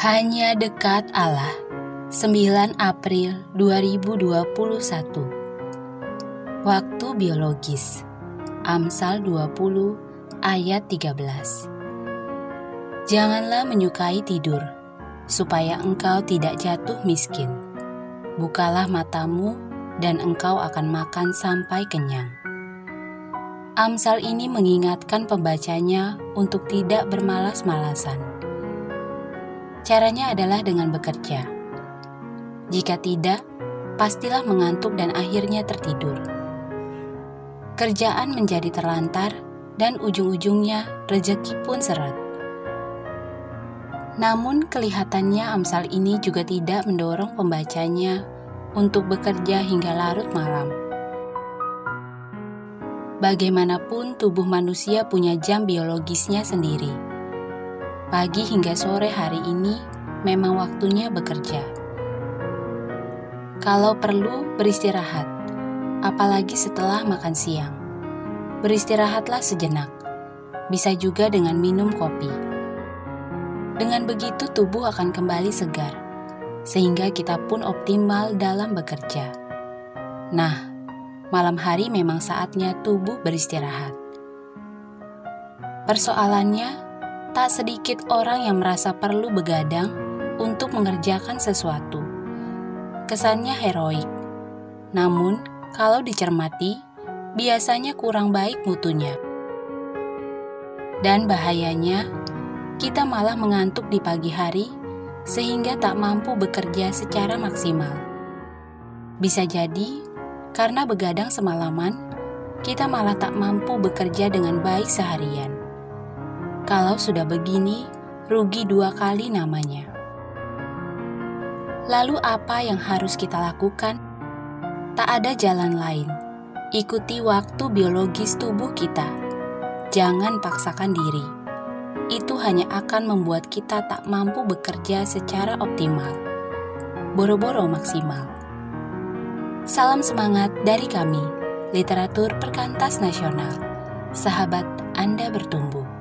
Hanya dekat Allah. 9 April 2021 Waktu biologis. Amsal 20 ayat 13 Janganlah menyukai tidur supaya engkau tidak jatuh miskin. Bukalah matamu dan engkau akan makan sampai kenyang. Amsal ini mengingatkan pembacanya untuk tidak bermalas-malasan Caranya adalah dengan bekerja. Jika tidak, pastilah mengantuk dan akhirnya tertidur. Kerjaan menjadi terlantar, dan ujung-ujungnya rejeki pun seret. Namun, kelihatannya Amsal ini juga tidak mendorong pembacanya untuk bekerja hingga larut malam. Bagaimanapun, tubuh manusia punya jam biologisnya sendiri Pagi hingga sore hari ini memang waktunya bekerja. Kalau perlu, beristirahat, apalagi setelah makan siang. Beristirahatlah sejenak, bisa juga dengan minum kopi. Dengan begitu, tubuh akan kembali segar, sehingga kita pun optimal dalam bekerja. Nah, malam hari memang saatnya tubuh beristirahat. Persoalannya, tak sedikit orang yang merasa perlu begadang untuk mengerjakan sesuatu. Kesannya heroik, namun kalau dicermati, biasanya kurang baik mutunya. Dan bahayanya, kita malah mengantuk di pagi hari sehingga tak mampu bekerja secara maksimal. Bisa jadi karena begadang semalaman, kita malah tak mampu bekerja dengan baik seharian. Kalau sudah begini, rugi dua kali namanya. Lalu, apa yang harus kita lakukan? Tak ada jalan lain. Ikuti waktu biologis tubuh kita. Jangan paksakan diri. Itu hanya akan membuat kita tak mampu bekerja secara optimal. Boro-boro maksimal. Salam semangat dari kami, Literatur Perkantas Nasional. Sahabat Anda bertumbuh.